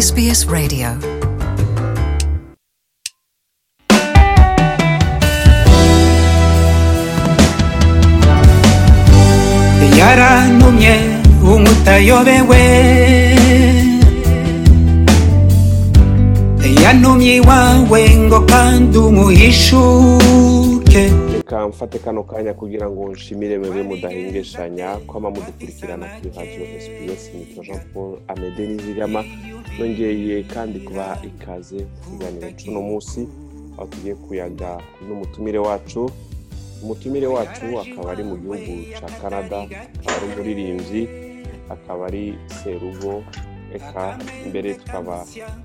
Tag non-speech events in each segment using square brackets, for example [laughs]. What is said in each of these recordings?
SBS Radio. yarantumye umutayobewe yantumye iwawe ngo kandi umuhishuke reka mfate kano kanya kugira ngo nshimire mwebwe mudahengeshanya kwama mudukurikirana kuri radiyo SPS nitwa jean paul amede nizigama nongeye kandi kuba ikaze mu kiganiro cy'uno munsi aho tugiye kuyaga n'umutumire wacu. Umutumire wacu akaba ari mu gihugu cya canada akaba ari umuririmbyi akaba ari serugo. Eka mbere tukaba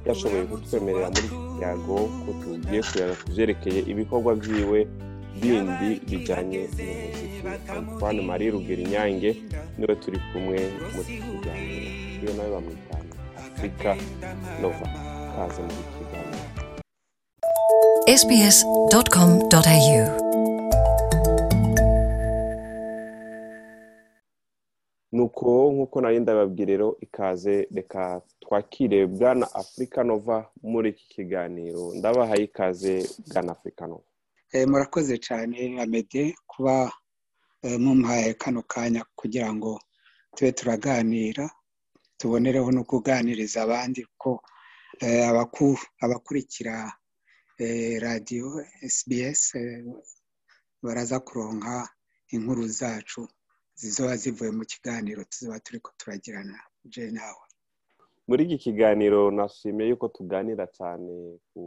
yashoboye kutwemerera muri kiyago ko tugiye kuyaga ku byerekeye ibikorwa byiwe bindi bijyanye n'umuziki. Antoine marie rugerinyange ni we turi kumwe muri iki kiganiro. Iyo nawe bamwita afurika nova kaze muri iki kiganiro sbs.com.au nuko nk'uko nari ndababwira rero ikaze reka twakire bwana afurika nova muri iki kiganiro. Ndabahaye ikaze bwana afurika nova. Eh, murakoze cyane amede kuba eh, mumpaye kano kanya kugira ngo tube turaganira. Tubonereho no kuganiriza abandi ko eh, abaku- abakurikira eh, radiyo SBS eh, baraza kuronka inkuru zacu zizoba zivuye mu kiganiro tuzaba turi ko turagirana. Je nawe muri iki kiganiro nashimiye yuko tuganira cyane ku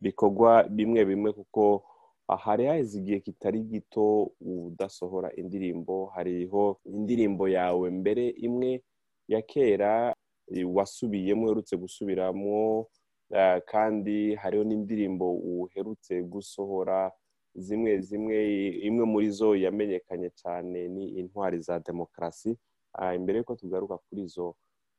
bikorwa bimwe bimwe kuko hari haheze igihe kitari gito udasohora indirimbo hariho indirimbo yawe mbere imwe ya kera eh, wasubiyemo uherutse gusubiramo eh, kandi hariho n'indirimbo uherutse gusohora zimwe zimwe imwe muri zo yamenyekanye cyane ni intwari za demokarasi. Ah, imbere yuko tugaruka kuri izo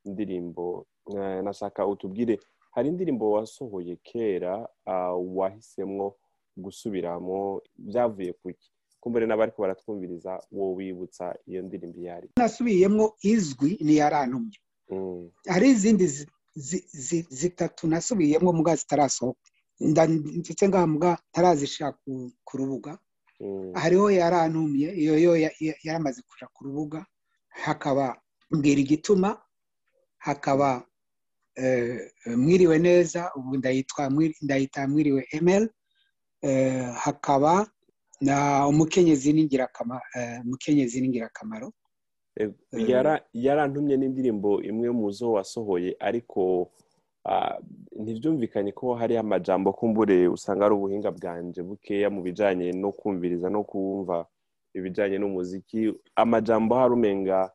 indirimbo eh, nashaka utubwire hari indirimbo wasohoye kera ah, wahisemo gusubiramo byavuye kuki kumbere n'abari baratwumviriza wowe wibutsa iyo ndirimbo iyo ari. Nasubiyemo izwi ni yarantumye Mm, hari izindi zi- zi- zi- zitatu nasubiyemo mbwa zitarasohoka. Ndetse mbwa tarazishaka ku- rubuga. Mm, hariho yarantumye iyo yo ya- ya- yaramaze kuja ku rubuga. Hakaba mbwira igituma hakaba eh, mwiriwe neza ubu ndayitwa ndayita mwiriwe emel. Eh, hakaba umukenyezi umukenyezi n'ingirakamaro eh, Eh. yara- yarantumye n'indirimbo imwe mu zo wasohoye ariko ah, ntibyumvikanye ko hari amajambo kumbure usanga ari ubuhinga bwanje bukeya mu bijyanye no kumviriza no kumva ibijyanye n'umuziki amajambo hari umenga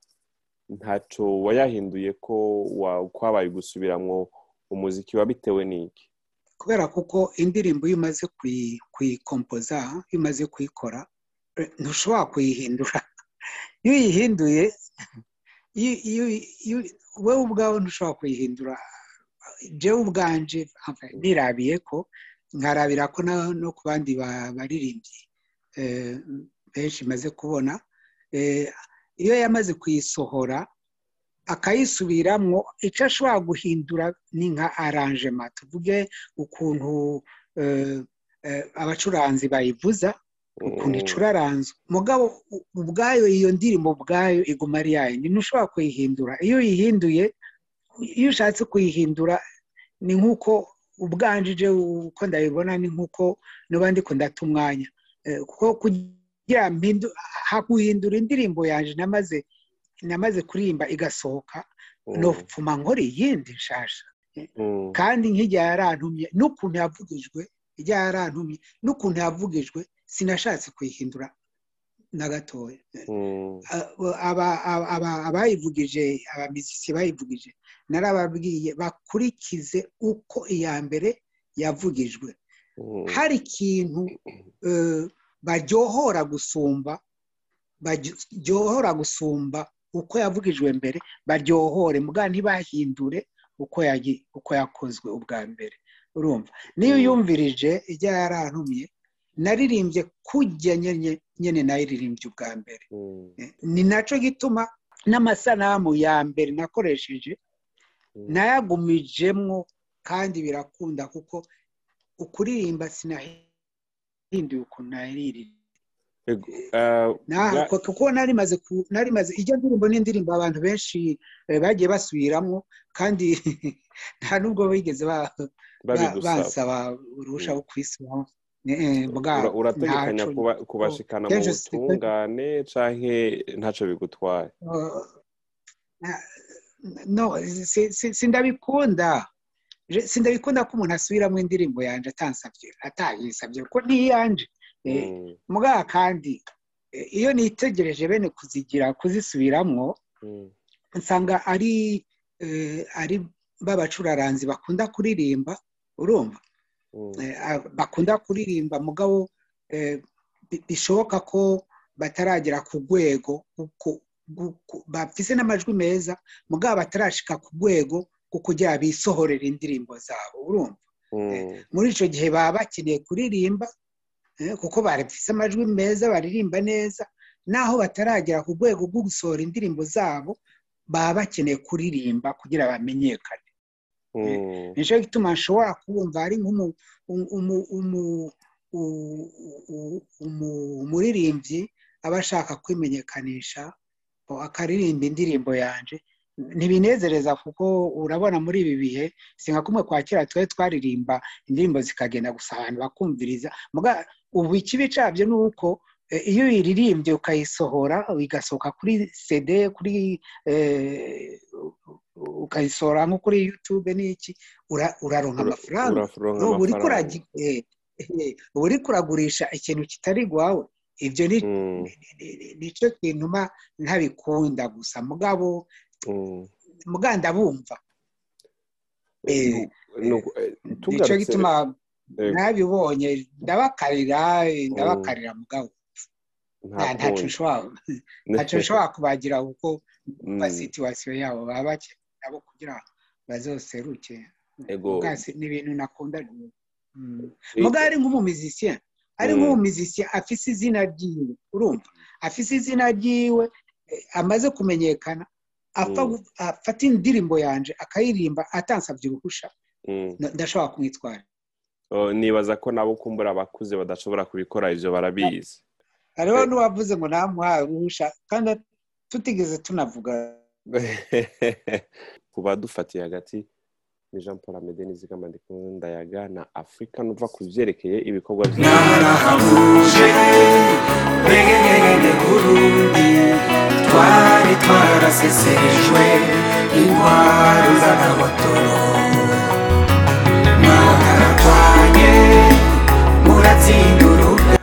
ntaco wayahinduye ko wa- kwabaye gusubiramwo umuziki wabitewe n'iki kubera kuko indirimbo iyo umaze kuyi- kuyikompoza iyo umaze kuyikora eh, ntushobora kuyihindura. [laughs] Iyo uyihinduye wowe ubwawe ntushobora kuyihindura. Jewe ubwanje nirabiye ko nkarabira ko no ku bandi ba- baririmbyi eh, benshi maze kubona eh, iyo yamaze kuyisohora akayisubiramwo icyo ashobora guhindura ni nka aranjema tuvuge ukuntu eh, eh, abacuranzi bayivuza ukuntu icuraranzwe. Mugabo ubwayo iyo ndirimbo ubwayo iguma ari yayindi ntushobora kuyihindura. Iyo uyihinduye iyo ushatse kuyihindura ni nk'uko ubwanjije uko ndabibona ni nk'uko niba ndiko ndata umwanya. Eh, kuko kugira haguhindura indirimbo yanjye namaze namaze kuririmba igasohoka Mm, nopfuma nkora iyindi nshasha mm, kandi nk'ijya yarantumye n'ukuntu yavugijwe ijya yarantumye n'ukuntu yavugijwe sinashatse kuyihindura na gatoya. Mm, aba- aba- aba- abayivugije abamiziki bayivugije narababwiye bakurikize uko iya mbere yavugijwe. Hari ikintu eh, baryohora gusumba baryohora gusumba uko yavugijwe mbere baryohore mbwa ntibahindure uko yagi- uko yakozwe ubwa mbere. Urumva? Niyo Mm. yumvirije ijya yarantumye naririmbye kujya nyene nayiririmbye ubwa mbere. Mm, ni na cyo gituma n'amasanamu ya mbere nakoresheje Mm. nayagumijemwo kandi birakunda kuko ukuririmba sinahinduye ukuntu naririmba kuko nari maze ijya ndirimbo n'indirimbo abantu benshi eh, bagiye basubiramo kandi [laughs] nta nubwo bigeze ba- ba- babigusaba. bansaba uruhushya rwo Eh, eh, Ura- urategekanya kubashikana mu kenshi si- butungane canke ntaco bigutwaye? Si- sindabikunda sindabikunda ko umuntu asubiramo indirimbo yanjye atansabye atayisabye kuko ntiyanje Eh, Mm, mugabo kandi eh, iyo nitegereje bene kuzigira kuzisubiramwo mm, nsanga ari eh, ari b'abacuraranzi bakunda kuririmba urumva? Mm, Eh, ah, bakunda kuririmba mugabo bi- bishoboka ko bataragera ku rwego bafise n'amajwi meza mugabo batarashika ku rwego rwo kugira bisohorera indirimbo zabo urumva? Muri icyo gihe baba bakeneye kuririmba kuko bafise amajwi meza baririmba neza naho bataragera ku rwego rwo gusohora indirimbo zabo baba bakeneye kuririmba kugira bamenyekane. Mm, ni cyo gituma nshobora kubumva ari umuririmbyi aba ashaka kwimenyekanisha akaririmba indirimbo yanjye ntibinezereza kuko urabona muri ibi bihe si nka kumwe kwa kera twari twaririmba indirimbo zikagenda gusa abantu bakumviriza ubu ikibi cyabyo ni uko eh, iyo uyiririmbye ukayisohora igasohoka kuri cd kuri eh, ukayisohora nko kuri youtube n'iki ura- uraronka ura- amafaranga ubu uri amafaranga kuragi- eh, eh, uba uri kuragurisha ikintu kitari rwawe ibyo ni Mm, ni cyo kintuma ntabikunda gusa mugabo mm. mugabo ndabumva Eh, eh, ni cyo gituma eh, nabibonye ndabakarira eh, ndabakarira mugabo nta nta- ntacyo nshobora kubagira kuko Mm, situwasiyo yabo baba bakeneye nabo kugira bazoseruke. Ni ibintu nakunda. Mm. mugabo ari nk'umumizisiyen ari Mm. nk'umumizisiyen afise izina ryiwe urumva? Afise izina ryiwe amaze kumenyekana. Mm. Afata indirimbo yanje akayiririmba atansabye uruhusha. Mm. ndashobora kumwitwara. Oh, nibaza ko nabo kumbura abakuze badashobora kubikora ivyo barabizi. Hariho Eh. n'uwavuze ngo namuhaye uruhusha kandi tutigeze tunavuga. [laughs] Ku badufatiye hagati ni jean paul amede nizigama ndayaga na afurika nuva ku vyerekeye ibikorwa vyiwe narahabuje begegege burundi twari twarasesejwe intwaro z'agahotoro mwaratwanye muratsinda urugamba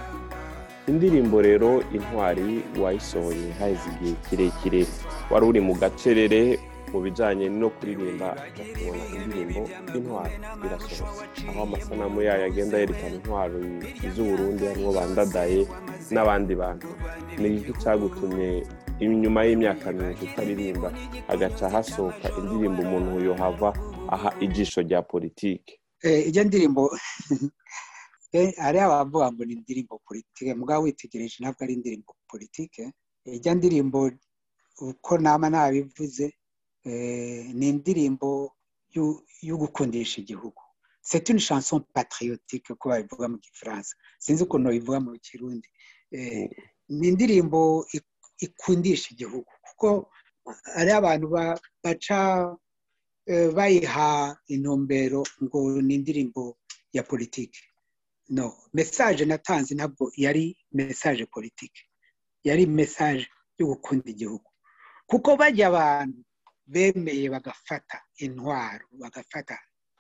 indirimbo rero intwari wayisohoye haheze igihe kirekire. Wari uri mu gacerere mu bijanye no kuririmba. Ukabona indirimbo intwari irasohotse. Aho amasanamu yayo agenda yerekana intwaro z'uburundi harimwo bandadaye n'abandi bantu. Ni iki cyagutumye inyuma y'imyaka myinshi utaririmba hagaca hasohoka indirimbo umuntu yohava aha ijisho rya politike Eh, ijya ndirimbo [laughs] eh, hari abavuga ngo ni indirimbo politike. Mugabo witegereje ntabwo ari indirimbo politike. Ijya ndirimbo uko nama nabivuze eh, ni indirimbo yo gukundisha igihugu. C'est une chanson patriotique uko babivuga mu gifaransa. Sinzi ukuntu babivuga mu kirundi. Eh, ni indirimbo ikundisha igihugu. Kuko hari abantu ba- baca eh, bayiha intumbero ngo ni indirimbo ya politiki. No mesaje natanze ntabwo yari mesaje politiki. Yari mesaje yo gukunda igihugu. Kuko bajya abantu bemeye bagafata intwaro bagafata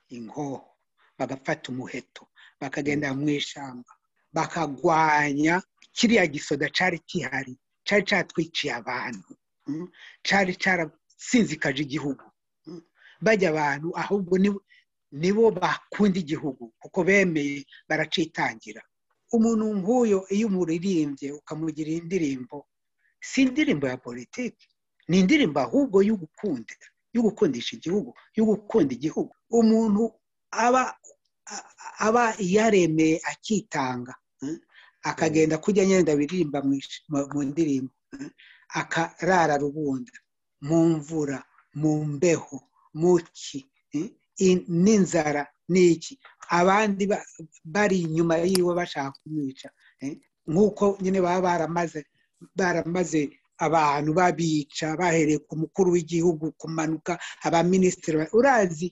inkoho bagafata umuheto bakagenda mu ishyamba bakagwanya kiriya gisoda cyari gihari cyari cyatwiciye abantu mm, cyari cyarasinzikaje igihugu mm. bajya abantu ahubwo ni- nibo bakunda igihugu kuko bemeye baracitangira. Umuntu nk'uyo iyo umuririmbye ukamugira indirimbo si indirimbo ya politiki ni indirimbo ahubwo yo gukunda yo gukundisha igihugu. Yo gukunda igihugu umuntu aba yaremeye akitanga mm, akagenda kujya nyenda biririmba mu mu- mu ndirimbo. Akarara rubunda mu mvura mu mbeho muki eh, in- n'inzara n'iki. Abandi ba- bari inyuma yiwe bashaka kumwica nk'uko nyine baba baramaze baramaze abantu babica bahereye ku mukuru w'igihugu kumanuka abaminisitiri ba- urazi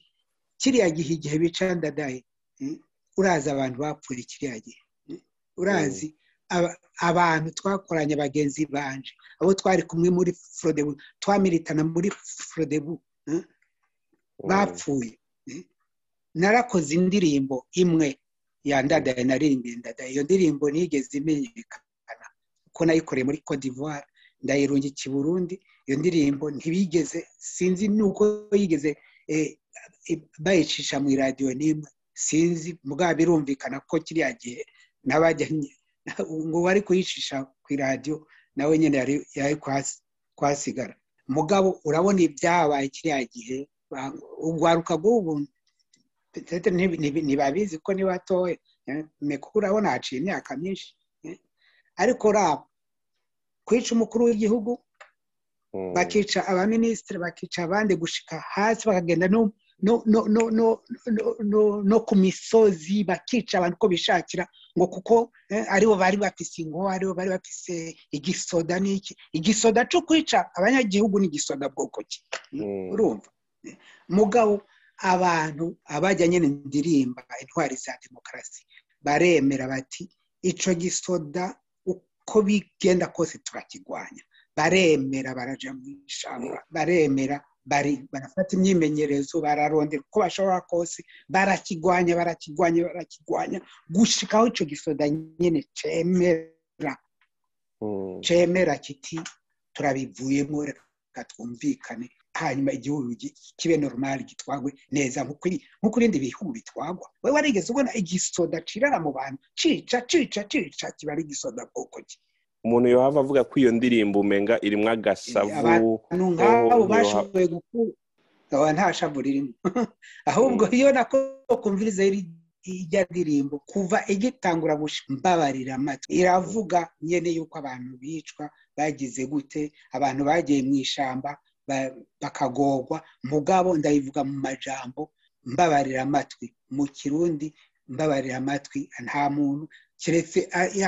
kiriya gihe igihe bica ndadaye urazi abantu bapfuye kiriya gihe. Urazi aba- abantu twakoranye bagenzi banje. Abo twari kumwe muri forodebu twamiritana muri forodebu eh, bapfuye eh. narakoze indirimbo imwe ya ndadaye naririmbiye ndadaye. Iyo ndirimbo nigeze imenyekana kuko nayikoreye muri d'Ivoire ndayirungika i Burundi. Iyo ndirimbo ntibigeze sinzi nuko yigeze eh, bayicisha mu iradiyo n'imwe. Sinzi mugabo birumvikana ko kiriya gihe n'abajyanye ngo wari kuyicisha ku iradiyo nawe nyine yari kuhasigara mugabo urabona ibyabaye kiriya gihe urwaruka rw'ubu ntibabizi ko ni batoya kuko urabona haciye imyaka myinshi eh. ariko raba kwica umukuru w'igihugu Mm. bakica abaminisitiri bakica abandi gushika hasi bakagenda no no no no no no- no- no ku misozi bakica abantu uko bishakira ngo kuko eh, ari bo bari bafise ingo ari bo bari bafise igisoda n'iki. Igisoda cyo kwica abanyagihugu ni igisoda bwoko ki? Mm. urumva. Mugabo abantu abajya nyine ndirimba intwari za demokarasi baremera bati ico gisoda uko bigenda kose turakigwanya. Baremera baraja mu ishamba baremera barafata imyimenyerezo bararondera uko bashobora kose barakigwanya barakigwanya barakigwanya gushikaho ico gisoda nyine cemera. Mm. cemera kiti turabivuyemo reka twumvikane. Hanyuma igihugu gi- kibe normal gitwagwe neza nk'uko ibindi bihugu bitwagwa. We warigeze ubona igisoda cirara mu bantu cica cica cica kiba ari igisoda bwoko ki? Umuntu yohava avuga ko iyo ndirimbo umenga irimwo agasavu abantu nk'abo bashoboye gukura nta shavu ririmo. [laughs] Ahubwo iyo nako kumviriza iri- ijya ndirimbo kuva igitangura mbabarira amatwi iravuga nyene yuko abantu bicwa bagize gute abantu bagiye mu ishamba ba- bakagorwa. Mugabo ndayivuga mu majambo mbabarira amatwi. Mu kirundi mbabarira amatwi nta muntu keretse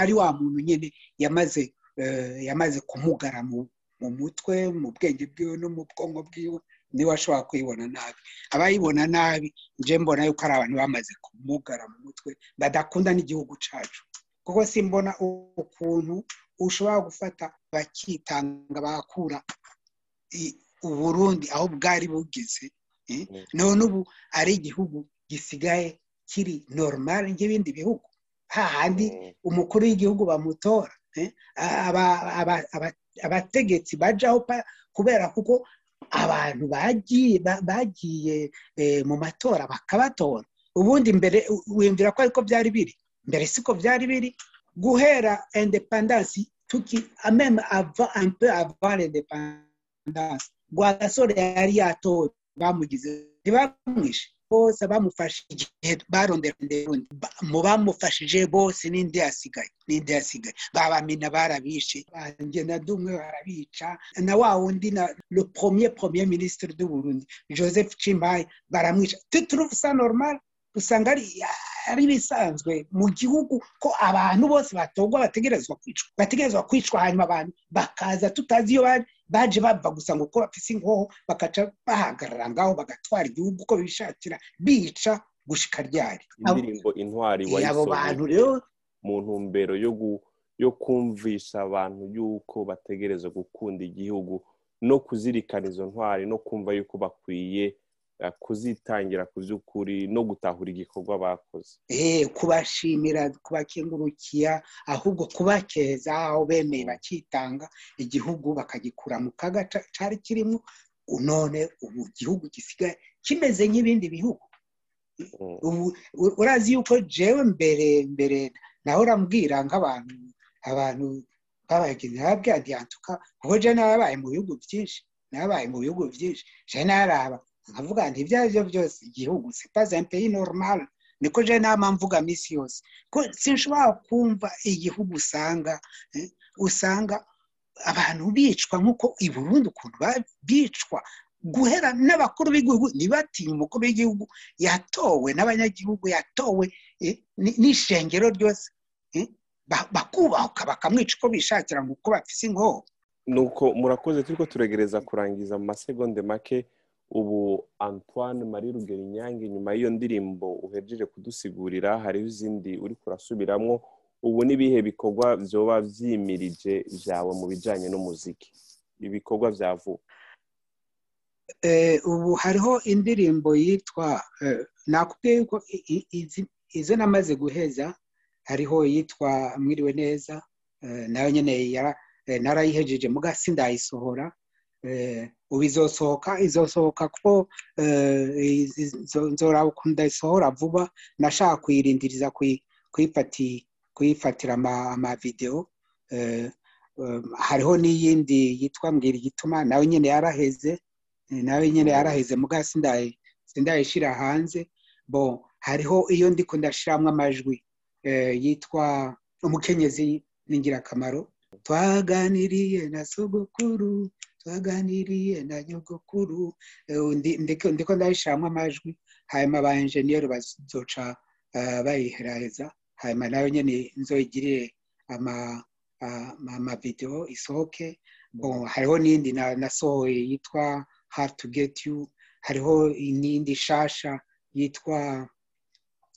ari wa muntu nyine yamaze eh, yamaze kumugara mu mu mutwe mu bwenge bwiwe no mu bwonko bwiwe ni we ashobora kuyibona nabi. Abayibona nabi nje mbona yuko ari abantu bamaze kumugara mu mutwe badakunda n'igihugu cyacu kuko simbona ukuntu ushobora gufata bakitanga bakura uburundi aho bwari bugeze eh, Mm. none ubu ari igihugu gisigaye kiri normal nk'ibindi bihugu. Hahandi Mm. umukuru w'igihugu bamutora eh, aba- aba- aba- abategetsi bajaho pa- kubera kuko abantu bagiye ba- bagiye eh, mu matora bakabatora. Ubundi mbere wiyumvira ko ariko byari biri? Mbere siko byari biri? Guhera independance tuki meme avant un peu avant l'independance rwagasore yari yatowe bamugize ntibamwishe. Bose bamufashe igihe barondera mu bamufashije bose n'indi yasigaye n'indi yasigaye. Babamina barabishe. Ngenda dumwe barabica. Na wa wundi na le premier premier ministre du Burundi Joseph Chimbaye baramwica. Tuturuvu sa normal? Usanga ari ari bisanzwe mu gihugu ko abantu bose batogwa bategerezwa kwicwa bategerezwa kwicwa hanyuma abantu bakaza tutazi iyo bari baje bava gusa ngo ko bafise inkoho bakaca bahagarara ngaho bagatwara igihugu uko bishakira bica gushika ryari. Indirimbo intwari wayisohoye mu ntumbero yo kumvisha abantu yuko bategereza gukunda igihugu no kuzirikana izo ntwari no kumva yuko bakwiye kuzitangira ku by'ukuri no gutahura igikorwa bakoze. Eh, kubashimira kubakengurukiya ahubwo kubakeza aho bemeye bakitanga igihugu bakagikura mu kaga cari kirimo none ubu igihugu gisigaye kimeze nk'ibindi bihugu. Mm. urazi yuko jewe mbere mbere naho urambwira nk'abantu abantu babagize nababwira nti antuka kuko je narabaye mu bihugu byinshi narabaye mu bihugu byinshi je naraba. Nkavuga nti ibyo ari byo byose igihugu un pays normal. Niko je nama mvuga misi yose. Ko sinshobora kumva igihugu usanga eh, usanga abantu bicwa nk'uko i Burundi ukuntu bicwa. Guhera n'abakuru b'igihugu ntibatinye umukuru w'igihugu yatowe n'abanyagihugu yatowe eh, ni- n'ishengero ryose. Eh, ba- bakubahuka bakamwica uko bishakira ngo uko bafise inkoho. Nuko murakoze turiko turegereza kurangiza mu masegonde make. Ubu antoine marie rugerinyange nyuma y'iyo ndirimbo uhejeje kudusigurira hariho izindi uri kurasubiramwo. Ubu n'ibihe bikorwa vyoba vyimirije vyawe mu bijanye n'umuziki? Ibikorwa vya vuba. Eh, ubu hariho indirimbo yitwa eh, nakubwiye yuko izo namaze guheza hariho yitwa mwiriwe neza eh, na yo nyine narayihejeje muga sindayisohora ubu izosohoka izosohoka kuko eh, nzora ukuntu ndayisohora vuba nashaka kuyirindiriza kuyi- kuyifati- kuyifatira ama- amavideo eh, eh, hariho n'iyindi yitwa mbwira igituma nawe nyine yaraheze nawe nyine yaraheze muga sindayi sindayishyira hanze bo hariho iyo ndiko ndashyiramo amajwi yitwa umukenyezi n'ingirakamaro twaganiriye na sogokuru twaganiriye na nyogokuru eh, ndi- ndiko ndayishyiramo amajwi. Hanyuma ba enjeniyeri bazoca eh, bayiheraheza. Hanyuma na yo nyine nzoyigirire ama ama- amavideo isohoke. Hariho n'indi na- nasohoye yitwa hard to get you. Hariho n'indi shasha yitwa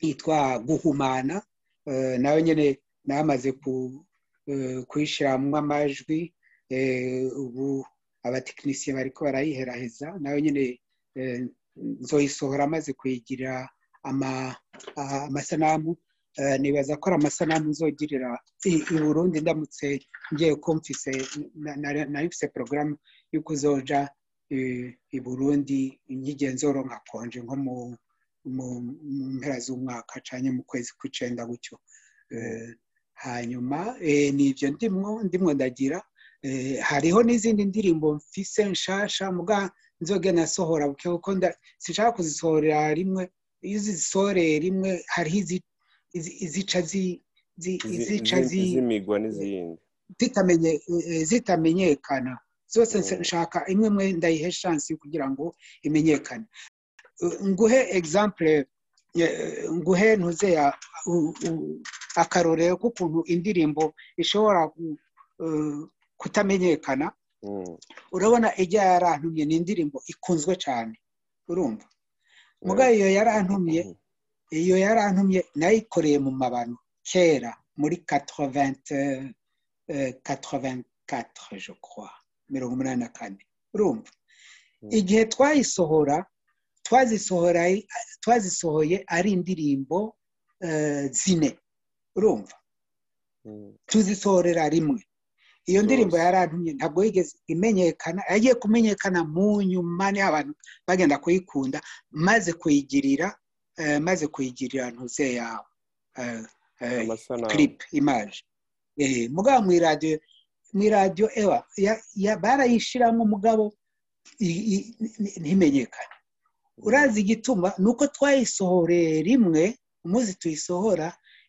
yitwa guhumana. Eh, na yo nyine namaze ku eh, kuyishyiramo amajwi. Eh, ubu abatekinisiye bariko barayiheraheza na yo nyine eh, nzoyisohora amaze kuyigira ama- amasanamu Eh, nibaza ko ari amasanamu nzogirira i burundi. Ndamutse ngiye ko mfise na- na- nari porogaramu y'uko uzoja eh, i burundi nk'igenzoro nkakonje nko mu mpera z'umwaka cyane mu kwezi kw'icenda gutyo. Hanyuma ni ibyo ndimwo ndimwo ndagira hariho n'izindi ndirimbo mfise nshasha muga nzoge nasohora buke kuko sinshaka kuzisohorera rimwe. Iyo uzisohoreye rimwe hariho izi- izi- izica zi- zi- Izi- izica izi- zi- izimigwa n'izindi. eh, zitamenyekana. Zose Mm. nshaka imwe imwe ndayihe shansi kugira ngo imenyekane. Eh, nguhe eh, nguhe ntuze akarorero k'ukuntu indirimbo ishobora eh, kutamenyekana. Mm. urabona ijya yarantumye ni indirimbo ikunzwe cyane. Urumva? Muga Eh, iyo yarantumye mhm. iyo yarantumye nayikoreye mu mabano. Kera muri 80 eh, 84 je crois mirongo umunani na kane. Urumva? Mm. igihe twayisohora twazisohoye ari indirimbo eh, zine. Urumva? Mm. tuzisohorera rimwe. Iyo ndirimbo yarantumye ntabwo yigeze imenyekana yagiye kumenyekana mu nyuma ni ho abantu bagenda kuyikunda maze kuyigirira eh, maze kuyigirira ntuze yawe image. Eh, mugabo mu iradiyo mu iradiyo ewa barayishiramo mugabo i- i- ni- ntimenyekane. Urazi igituma ni uko twayisohoreye rimwe umuzi tuyisohora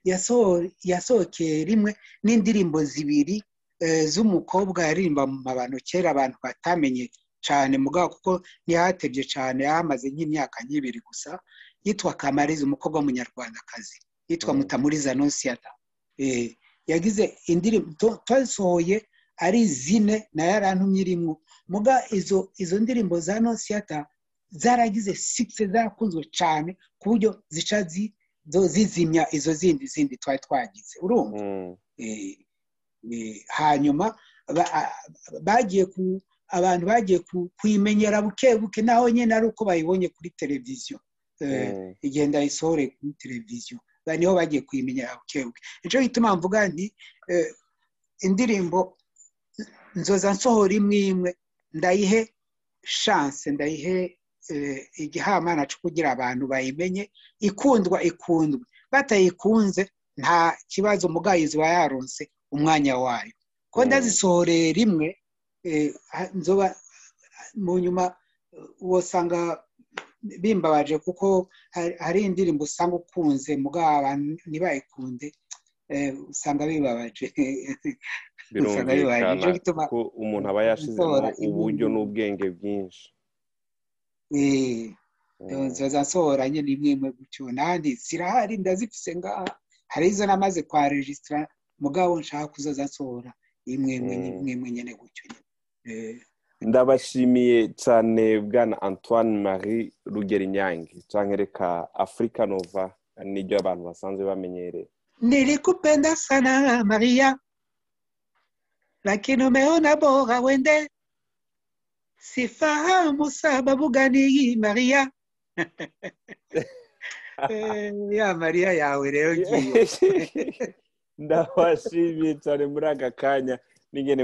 yasoho- yasohokeye rimwe n'indirimbo zibiri z'umukobwa yaririmba mu mabano kera abantu batamenye cyane mugabo kuko ntihatebye cyane yahamaze nk'imyaka nk'ibiri gusa yitwa kamariza umukobwa w'umunyarwandakazi yitwa Mm. mutamuriza nonsiyata Eh, yagize indirimbo twazisohoye ari zine na yo yarantumye irimo muga izo izo ndirimbo za nonsiyata zaragize sikise zarakunzwe cyane ku buryo zica zizimya izo zindi zindi twari twagize urumva Mm. Eh, eh, hanyuma bagiye ku abantu bagiye ku- kuyimenyera buke buke naho nyine ari uko bayibonye kuri televiziyo. Eh, Mm. igenda isohore kuri televiziyo. Niho bagiye kuyimenyera buke buke. Nicyo gituma mvuga nti eh, indirimbo nzoza nsohora imwe imwe ndayihe shanse ndayihe eh, igihamana cyo kugira abantu bayimenye. Ikundwa ikundwe. Batayikunze nta kibazo umugayizi wa yaronse umwanya wayo. Ko Mm. ndazisohoreye rimwe eh, nzoba mu nyuma eh, wosanga bimbabaje kuko hari- indirimbo usanga ukunze mugabo ntibayikunde eh, usanga bibabaje. [laughs] Birumvikana ko umuntu aba yashizemo uburyo n'ubwenge bwinshi. Mm. nzoza nsohora nyine imwe imwe gutyo. N'ahandi zirahari ndazifise ngaha. Hari izo namaze kwa regisitara mugabo nshaka kuzoza nsohora imwe imwe Mm. imwe nyine gutyo Eh, ndabashimiye cyane bwana antoine marie rugerinyange. Cyangwa reka afurika nova niryo abantu basanzwe bamenyereye. Nilikupenda sana maria. Lakini umeona bora wende. Sifahamu sababu gani hii maria. [laughs] Eh, ya maria yawe ngiyo. [laughs] ndabashimiye [laughs] cyane muri aka kanya. N'ingene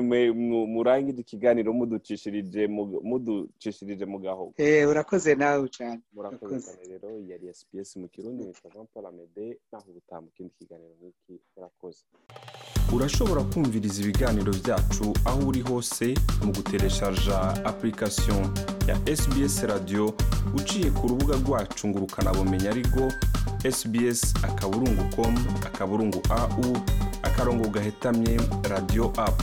murangije ikiganiro muducishirije mu- muducishirije mu gahogo Eh, urakoze nawe cyane. Murakoze rero yari sps mu kirundi nitwa jean paul amede naho ubutaha mu kindi kiganiro nk'iki murakoze. Urashobora kumviriza ibiganiro byacu aho uri hose mu gutereshaja application ya sbs radio uciye ku rubuga rwacu ngo ukanabumenya ariko sbs akaburungu com akaburungu au akarongo gahetamye radio app